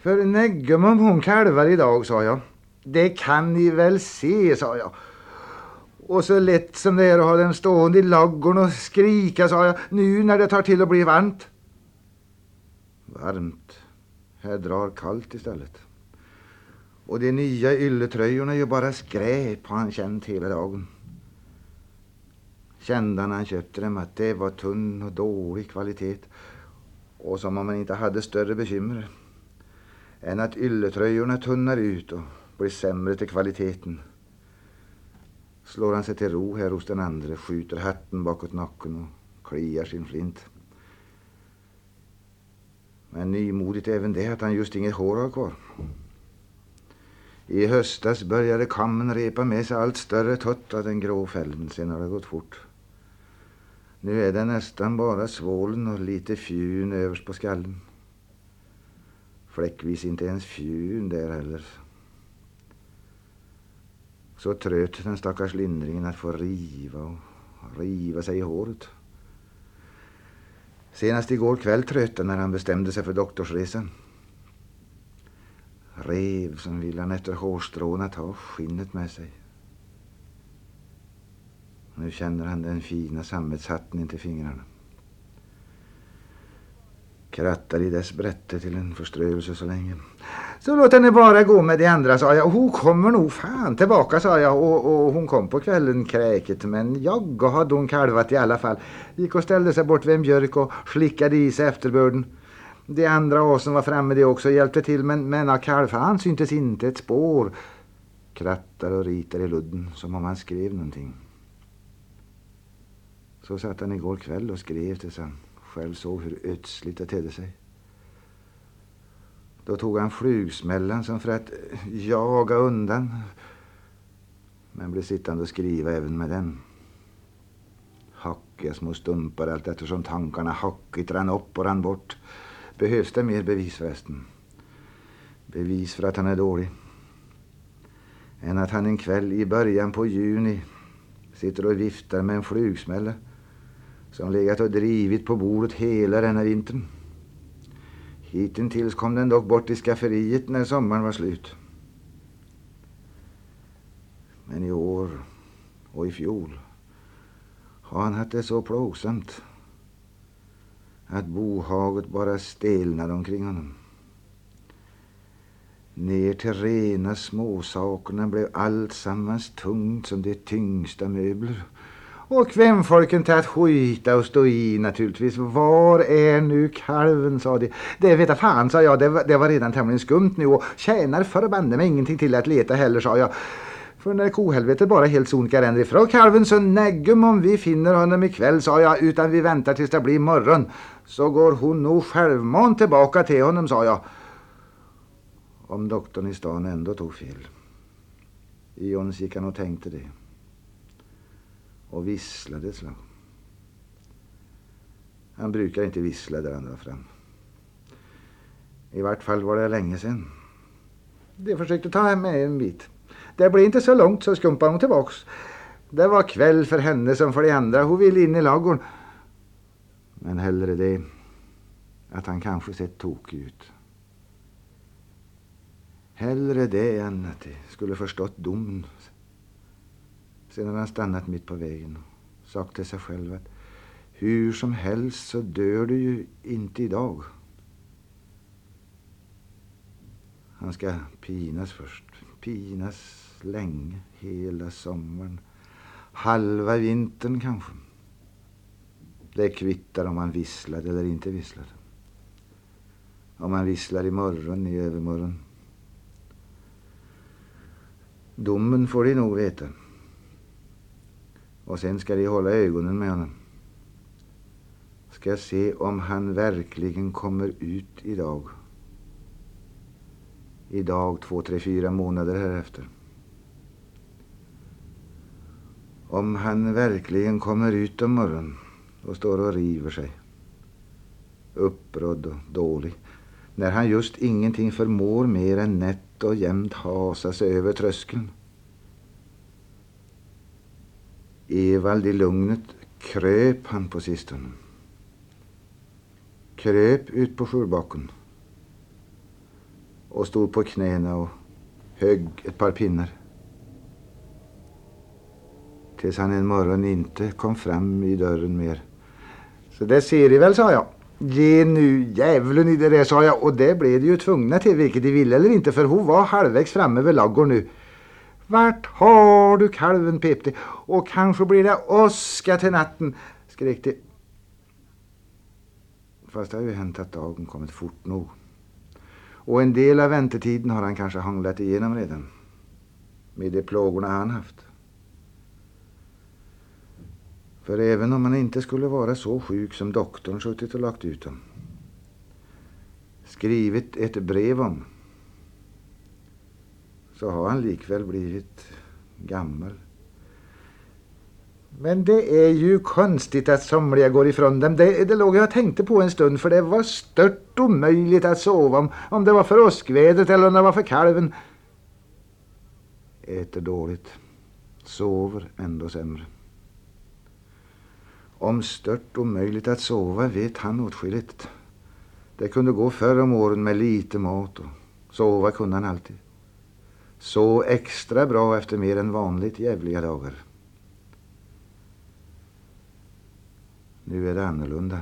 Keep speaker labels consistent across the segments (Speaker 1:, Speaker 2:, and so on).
Speaker 1: För neggumum hon kalvar idag, sa jag. Det kan ni väl se, sa jag. Och så lätt som det är att ha den stående i laggorn och skrika, sa jag, nu när det tar till att bli varmt. Varmt. Här drar kallt istället. Och de nya ylletröjorna är ju bara skräp, har han känt hela dagen. Kände han när han köpte dem att det var tunn och dålig kvalitet. Och som om man inte hade större bekymmer än att ylletröjorna tunnar ut och blir sämre till kvaliteten. Slår han sig till ro här hos den andra, skjuter hatten bakåt nacken och kliar sin flint. Men nymodigt även det att han just inget hår har kvar. I höstas började kammen repa med sig allt större tott av den grå fällen. Sen har det gått fort. Nu är det nästan bara svålen och lite fjun överst på skallen. Fläckvis inte ens fjun där heller. Så tröt den stackars lindringen att få riva och riva sig i håret. Senast igår kväll tröt när han bestämde sig för doktorsresan. Rev som vill han efter hårstråna ta skinnet med sig. Nu känner han den fina sammetshatten intill fingrarna. Krattar i dess brätte till en förströelse så länge. Så låt henne bara gå med de andra, sa jag. Hon kommer nog fan tillbaka, sa jag. Och, och hon kom på kvällen kräket. Men jag hade hon kalvat i alla fall. Gick och ställde sig bort vid en björk och slickade i sig efterbörden. De andra åsen var framme det också och hjälpte till. Men, men av kalvfan syntes inte ett spår. Krattar och ritar i ludden som om han skrev någonting. Så satt han igår kväll och skrev tills han själv såg hur ödsligt det tedde sig. Då tog han flugsmällan som för att jaga undan. Men blev sittande och skriva även med den. Hackiga små stumpar allt eftersom tankarna hackigt rann upp och rann bort. Behövs det mer bevis förresten? Bevis för att han är dålig. Än att han en kväll i början på juni sitter och viftar med en flugsmälla som legat och drivit på bordet hela denna vintern. Hittills kom den dock bort i skafferiet när sommaren var slut. Men i år och i fjol har han haft det så plågsamt att bohaget bara stelnade omkring honom. Ner till rena småsakerna blev allt sammans tungt som de tyngsta möbler och kvämfolken till att skita och stå i naturligtvis. Var är nu kalven, sa de. Det vet jag fan, sa jag. Det var, det var redan tämligen skumt nu och tjänar förbanne mig ingenting till att leta heller, sa jag. För när kohelvetet bara helt sonika ränner ifrån kalven så näggum om vi finner honom ikväll, sa jag, utan vi väntar tills det blir morgon. Så går hon nog självmant tillbaka till honom, sa jag. Om doktorn i stan ändå tog fel. I ons gick han och tänkte det och visslade ett slag. Han brukar inte vissla där han drar fram. I vart fall var det länge sedan. De försökte ta hem med en bit. Det blev inte så långt så skumpade hon tillbaks. Det var kväll för henne som för de andra. Hon ville in i lagorn. Men hellre det att han kanske sett tokig ut. Hellre det än att de skulle förstått domen sedan han stannat mitt på vägen och sagt till sig själv att hur som helst så dör du ju inte idag. Han ska pinas först. Pinas länge, hela sommaren. Halva vintern kanske. Det kvittar om han visslade eller inte visslade. Om han visslar imorgon, i övermorgon. Domen får de nog veta. Och sen ska de hålla ögonen med honom. Ska se om han verkligen kommer ut idag. Idag två, tre, fyra månader härefter. Om han verkligen kommer ut om morgonen och står och river sig. Upprådd och dålig. När han just ingenting förmår mer än nätt och jämnt hasa sig över tröskeln. Evald i lugnet kröp han på sistone. Kröp ut på skjulbaken. och stod på knäna och högg ett par pinnar. Tills han en morgon inte kom fram i dörren mer. Så det ser ni väl, sa jag. Ge nu djävulen i det där, sa jag. Och det blev de ju tvungna till, vilket de ville eller inte, för hon var halvvägs framme vid laggården nu. Vart har du kalven, pep de. Och kanske blir det åska till natten, skrek de. Fast det har ju hänt att dagen kommit fort nog. Och en del av väntetiden har han kanske hanglat igenom redan. Med de plågorna han haft. För även om han inte skulle vara så sjuk som doktorn suttit och lagt ut om. Skrivit ett brev om. Så har han likväl blivit gammal. Men det är ju konstigt att somliga går ifrån dem. Det, det låg jag och tänkte på en stund för det var stört omöjligt att sova om, om det var för åskvädret eller om det var för kalven. Äter dåligt. Sover ändå sämre. Om stört omöjligt att sova vet han åtskilligt. Det kunde gå förr om åren med lite mat och sova kunde han alltid. Så extra bra efter mer än vanligt jävliga dagar. Nu är det annorlunda.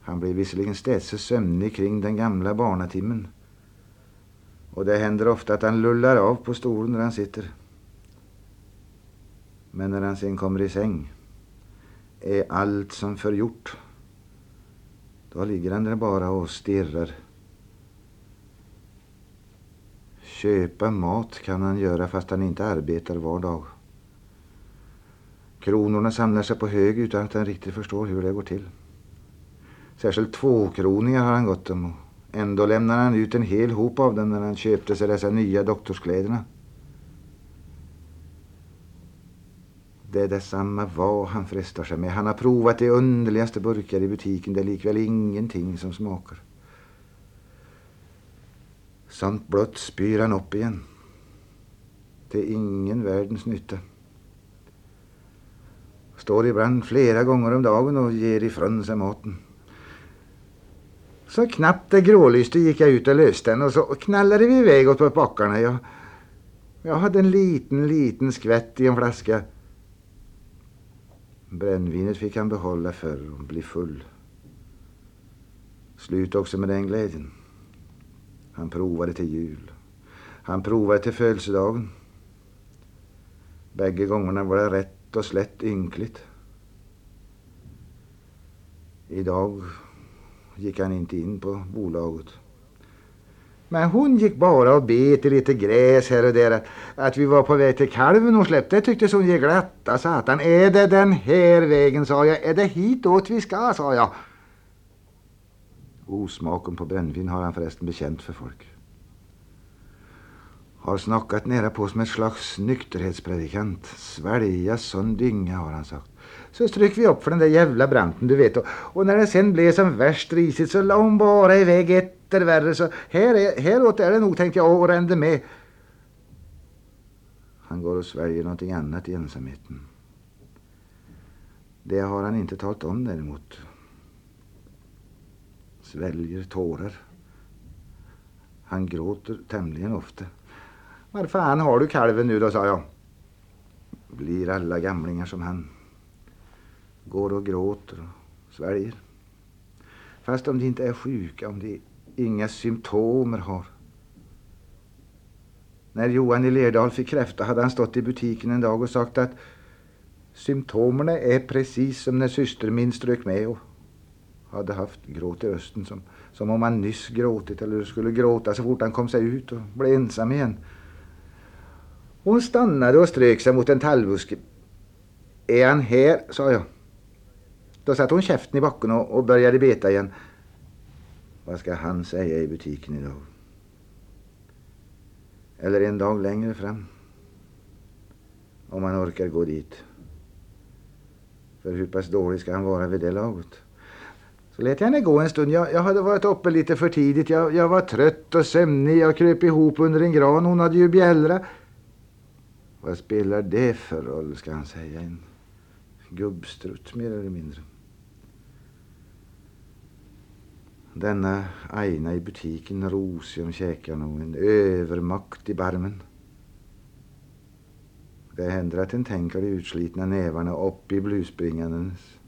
Speaker 1: Han blir visserligen städse sömnig kring den gamla barnatimmen. Och det händer ofta att han lullar av på stolen där han sitter. Men när han sen kommer i säng är allt som förgjort. Då ligger han där bara och stirrar. Köpa mat kan han göra fast han inte arbetar var dag. Kronorna samlar sig på hög utan att han riktigt förstår hur det går till. Särskilt tvåkroningar har han gått om och ändå lämnar han ut en hel hop av dem när han köpte sig dessa nya doktorskläderna. Det är detsamma vad han frestar sig med. Han har provat de underligaste burkar i butiken. Det är likväl ingenting som smakar. Sånt blott spyr han upp igen. Till ingen världens nytta. Står ibland flera gånger om dagen och ger ifrån sig maten. Så knappt det grålyste gick jag ut och löste den och så knallade vi iväg åt backarna. Jag, jag hade en liten, liten skvätt i en flaska. Brännvinet fick han behålla för att bli full. Slut också med den glädjen. Han provade till jul. Han provade till födelsedagen. Bägge gångerna var det rätt och slätt ynkligt. Idag gick han inte in på bolaget. Men hon gick bara och bet i lite gräs här och där. Att, att vi var på väg till kalven och släppte tycktes hon ge glatta satan. Är det den här vägen, sa jag. Är det hitåt vi ska, sa jag. Osmaken på brännvin har han förresten bekänt för folk. Har snackat nära på som ett slags nykterhetspredikant. Svälja sån dynga, har han sagt. Så stryk vi upp för den där jävla branten, du vet. Och, och när det sen blev som värst risigt så la hon bara iväg etter värre. Så här är, häråt är det nog, tänkte jag, och rände med. Han går och sväljer någonting annat i ensamheten. Det har han inte talat om däremot. Sväljer tårar. Han gråter tämligen ofta. Var fan har du kalven nu då, sa jag. Blir alla gamlingar som han. Går och gråter och sväljer. Fast om de inte är sjuka, om de inga symptomer har. När Johan i Lerdal fick kräfta hade han stått i butiken en dag och sagt att symptomerna är precis som när syster min strök med och hade haft gråt i rösten som, som om han nyss gråtit eller skulle gråta så fort han kom sig ut och blev ensam igen. Hon stannade och strök sig mot en tallbuske. Är han här? sa jag. Då satte hon käften i backen och, och började beta igen. Vad ska han säga i butiken idag? Eller en dag längre fram. Om han orkar gå dit. För hur pass dålig ska han vara vid det laget? Så lät jag henne gå en stund. Jag, jag hade varit uppe lite för tidigt. Jag, jag var trött och sömnig. Jag kröp ihop under en gran. Hon hade ju bjällra. Vad spelar det för roll, ska han säga. En gubbstrutt mer eller mindre. Denna Aina i butiken, rosig om käkarna och en övermakt i barmen. Det händer att en tänker de utslitna nävarna upp i blusbringandens.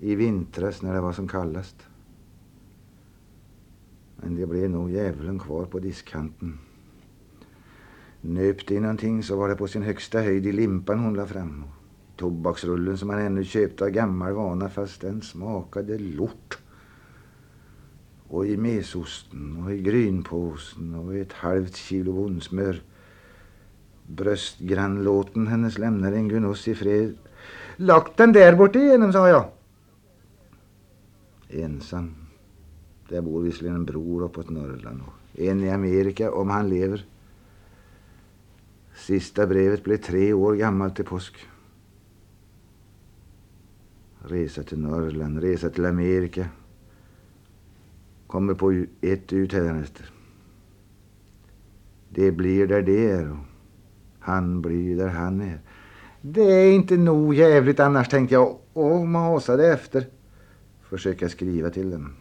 Speaker 1: I vintras när det var som kallast. Men det blev nog djävulen kvar på diskkanten. Nöpte i någonting så var det på sin högsta höjd i limpan hon la fram. Tobaksrullen som han ännu köpte av gammal vana fast den smakade lort. Och i mesosten och i grynpåsen och i ett halvt kilo bondsmör. Bröstgrannlåten hennes lämnade en gunuss i fred. Lagt den där borta igenom, sa jag. Ensam. Där bor visserligen en bror uppåt Norrland och en i Amerika om han lever. Sista brevet blev tre år gammalt till påsk. Resa till Norrland, resa till Amerika. Kommer på ett ut hädanefter. Det blir där det är och han blir där han är. Det är inte nog jävligt annars tänkte jag och masade efter. Försöka skriva till dem.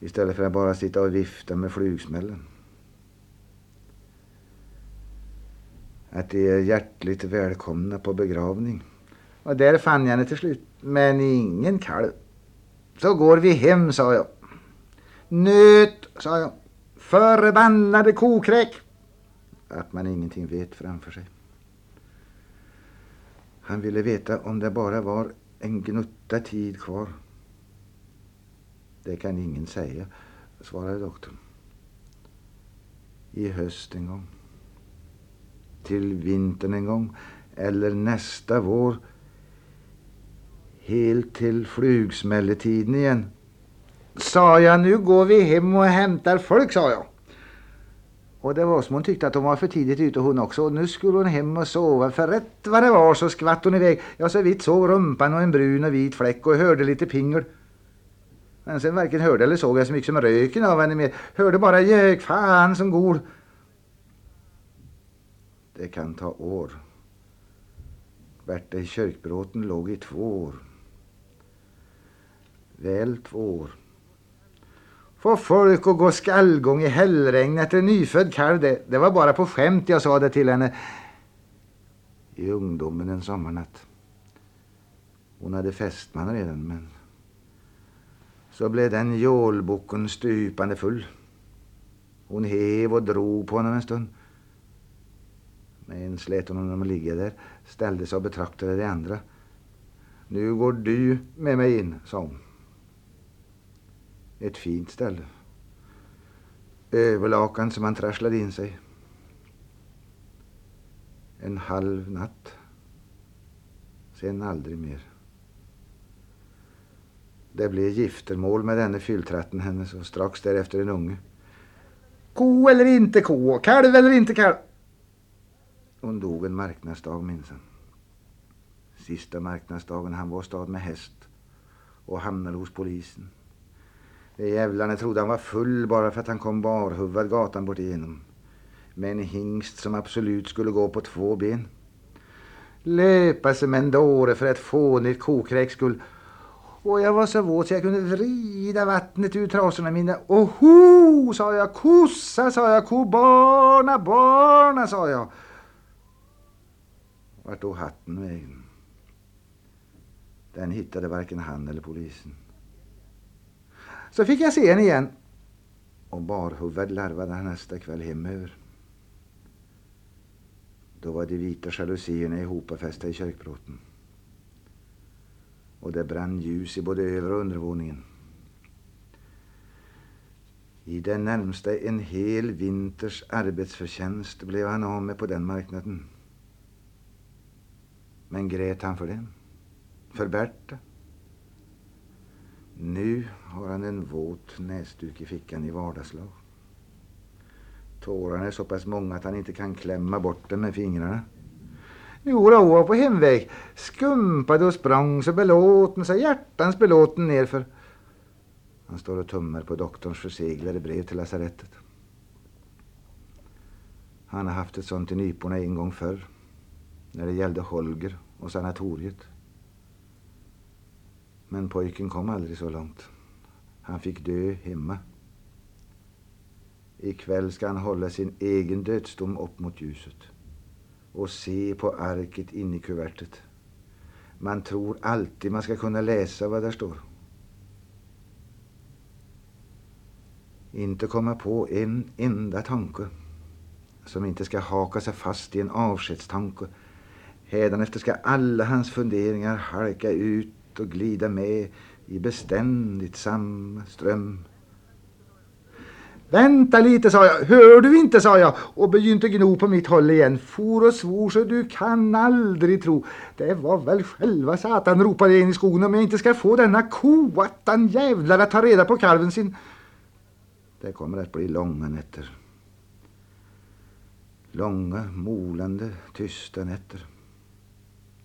Speaker 1: Istället för att bara sitta och vifta med flugsmällen. Att de är hjärtligt välkomna på begravning. Och där fann jag henne till slut. Men ingen kalv. Så går vi hem, sa jag. Nöt, sa jag. Förbannade kokräk. Att man ingenting vet framför sig. Han ville veta om det bara var en gnutta tid kvar. Det kan ingen säga, svarade doktorn. I höst en gång. Till vintern en gång. Eller nästa vår. Helt till flugsmälletiden igen. Sa jag, nu går vi hem och hämtar folk, sa jag. Och det var som hon tyckte att hon var för tidigt ute hon också. Och nu skulle hon hem och sova. För rätt vad det var så skvatt hon iväg. Jag så vitt såg rumpan och en brun och vit fläck och hörde lite pingel. Men sen varken hörde eller såg jag så mycket som röken av henne mer. Hörde bara jök, fan som gol. Det kan ta år. Berta i kyrkbråten låg i två år. Väl två år. Få folk att gå skallgång i hällregn efter en nyfödd kalv, det, det var bara på skämt jag sa det till henne. I ungdomen en sommarnatt. Hon hade fästman redan, men så blev den jålboken stupande full. Hon hev och drog på honom en stund. Men slet hon honom att ligga där, ställde sig och betraktade de andra. Nu går du med mig in, sa hon. Ett fint ställe. Överlakan som han trasslade in sig. En halv natt. Sen aldrig mer. Det blev giftermål med denne fylltratten hennes och strax därefter en unge. Ko eller inte ko, kalv eller inte kalv. Hon dog en marknadsdag minsann. Sista marknadsdagen han var stad med häst och hamnade hos polisen. De jävlarna trodde han var full bara för att han kom barhuvad gatan bort igenom. Med en hingst som absolut skulle gå på två ben. Löpa som en dåre för ett fånigt kokräks skull. Och jag var så våt så jag kunde vrida vattnet ur trasorna mina. Och ho, sa jag, kossa, sa jag, kobarna, barna, sa jag. Vart tog hatten vägen? Den hittade varken han eller polisen. Så fick jag se henne igen. Och barhuvad larvade han nästa kväll hemöver. Då var de vita jalusierna ihopafästa i kyrkbråten. Och det brann ljus i både över och undervåningen. I den närmsta en hel vinters arbetsförtjänst blev han av med på den marknaden. Men grät han för det? För Berta? Nu har han en våt näsduk i fickan i vardagslag. Tårarna är så pass många att han inte kan klämma bort dem med fingrarna. Jodå, var på hemväg. Skumpade och sprang så belåten, så hjärtans belåten nerför. Han står och tummar på doktorns förseglade brev till lasarettet. Han har haft ett sånt i nyporna en gång förr. När det gällde Holger och sanatoriet. Men pojken kom aldrig så långt. Han fick dö hemma. I kväll ska han hålla sin egen dödsdom upp mot ljuset och se på arket in i kuvertet. Man tror alltid man ska kunna läsa vad där står. Inte komma på en enda tanke som inte ska haka sig fast i en avskedstanke. Hädanefter ska alla hans funderingar halka ut och glida med i beständigt samma ström. Vänta lite, sa jag. Hör du inte, sa jag och begynte gno på mitt håll igen. For och svor så du kan aldrig tro. Det var väl själva satan, ropade jag in i skogen, om jag inte ska få denna koattan jävlar att ta reda på kalven sin. Det kommer att bli långa nätter. Långa, molande, tysta nätter.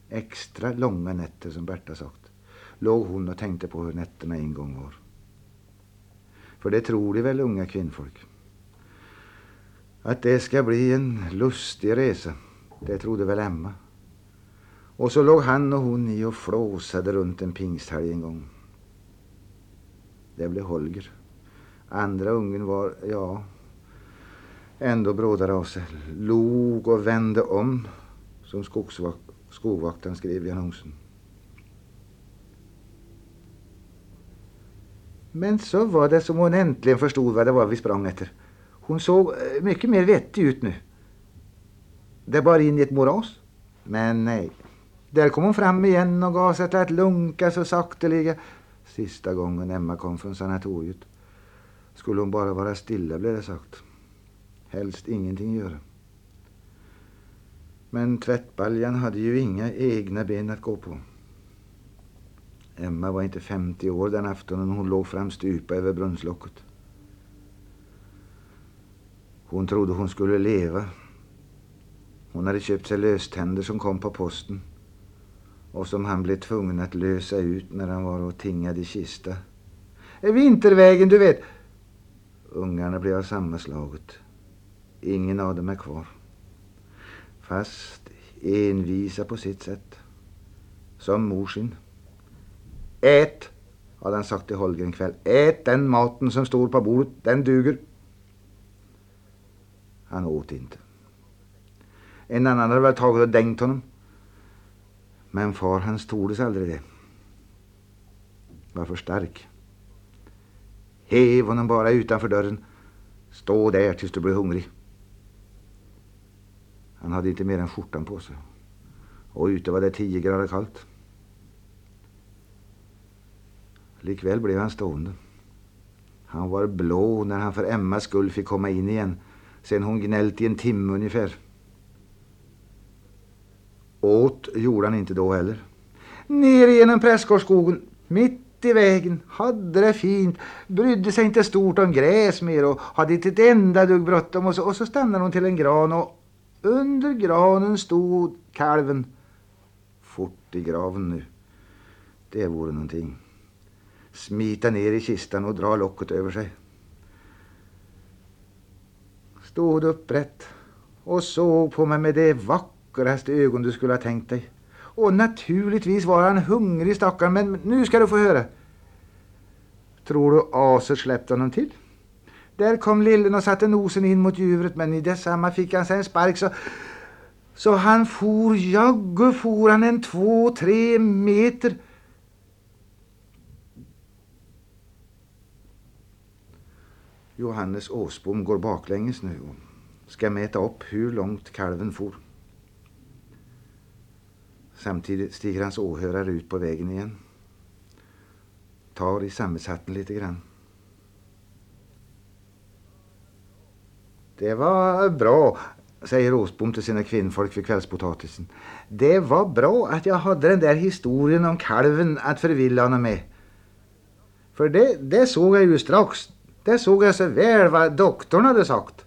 Speaker 1: Extra långa nätter, som Berta sagt, låg hon och tänkte på hur nätterna en gång var. För det tror de väl unga kvinnfolk. Att det ska bli en lustig resa, det trodde väl Emma. Och så låg han och hon i och flåsade runt en pingsthelg en gång. Det blev Holger. Andra ungen var, ja, ändå brådare av sig. Log och vände om, som skogvaktaren skrev i annonsen. Men så var det som hon äntligen förstod vad det var vi sprang efter. Hon såg eh, mycket mer vettig ut nu. Det bar in i ett moras. Men nej. Där kom hon fram igen och gav sig till att lunka så sakteliga. Sista gången Emma kom från sanatoriet skulle hon bara vara stilla blev det sagt. Helst ingenting göra. Men tvättbaljan hade ju inga egna ben att gå på. Emma var inte 50 år den aftonen hon låg framstupa över brunnslocket. Hon trodde hon skulle leva. Hon hade köpt sig löständer som kom på posten och som han blev tvungen att lösa ut när han var och tingade i kista. Vintervägen, du vet. Ungarna blev av samma slaget. Ingen av dem är kvar. Fast envisa på sitt sätt. Som mor sin. Ät, hade han sagt till Holger en kväll. Ät den maten som står på bordet, den duger. Han åt inte. En annan hade väl tagit och dängt honom. Men far hans tordes aldrig det. Var för stark. Hev honom bara utanför dörren. Stå där tills du blir hungrig. Han hade inte mer än skjortan på sig. Och ute var det tio grader kallt. Likväl blev han stående. Han var blå när han för Emmas skull fick komma in igen. Sen hon gnällt i en timme ungefär. Åt gjorde han inte då heller. Ner genom Prästgårdsskogen, mitt i vägen, hade det fint, brydde sig inte stort om gräs mer och hade inte ett enda dugg bråttom. Och så, och så stannade hon till en gran och under granen stod kalven. Fort i graven nu. Det vore någonting smita ner i kistan och dra locket över sig. Stod upprätt och såg på mig med det vackraste ögon du skulle ha tänkt dig. Och naturligtvis var han hungrig stackaren, men nu ska du få höra. Tror du aset släppte honom till? Där kom lillen och satte nosen in mot djuret, men i detsamma fick han sig en spark så, så han for, jaggu for han en två, tre meter Johannes Åsbom går baklänges nu och ska mäta upp hur långt kalven for. Samtidigt stiger hans åhörare ut på vägen igen. Tar i sammetshatten lite grann. Det var bra, säger Åsbom till sina kvinnfolk för kvällspotatisen. Det var bra att jag hade den där historien om kalven att förvilla honom med. För det, det såg jag ju strax. Där såg jag så väl vad doktorn hade sagt.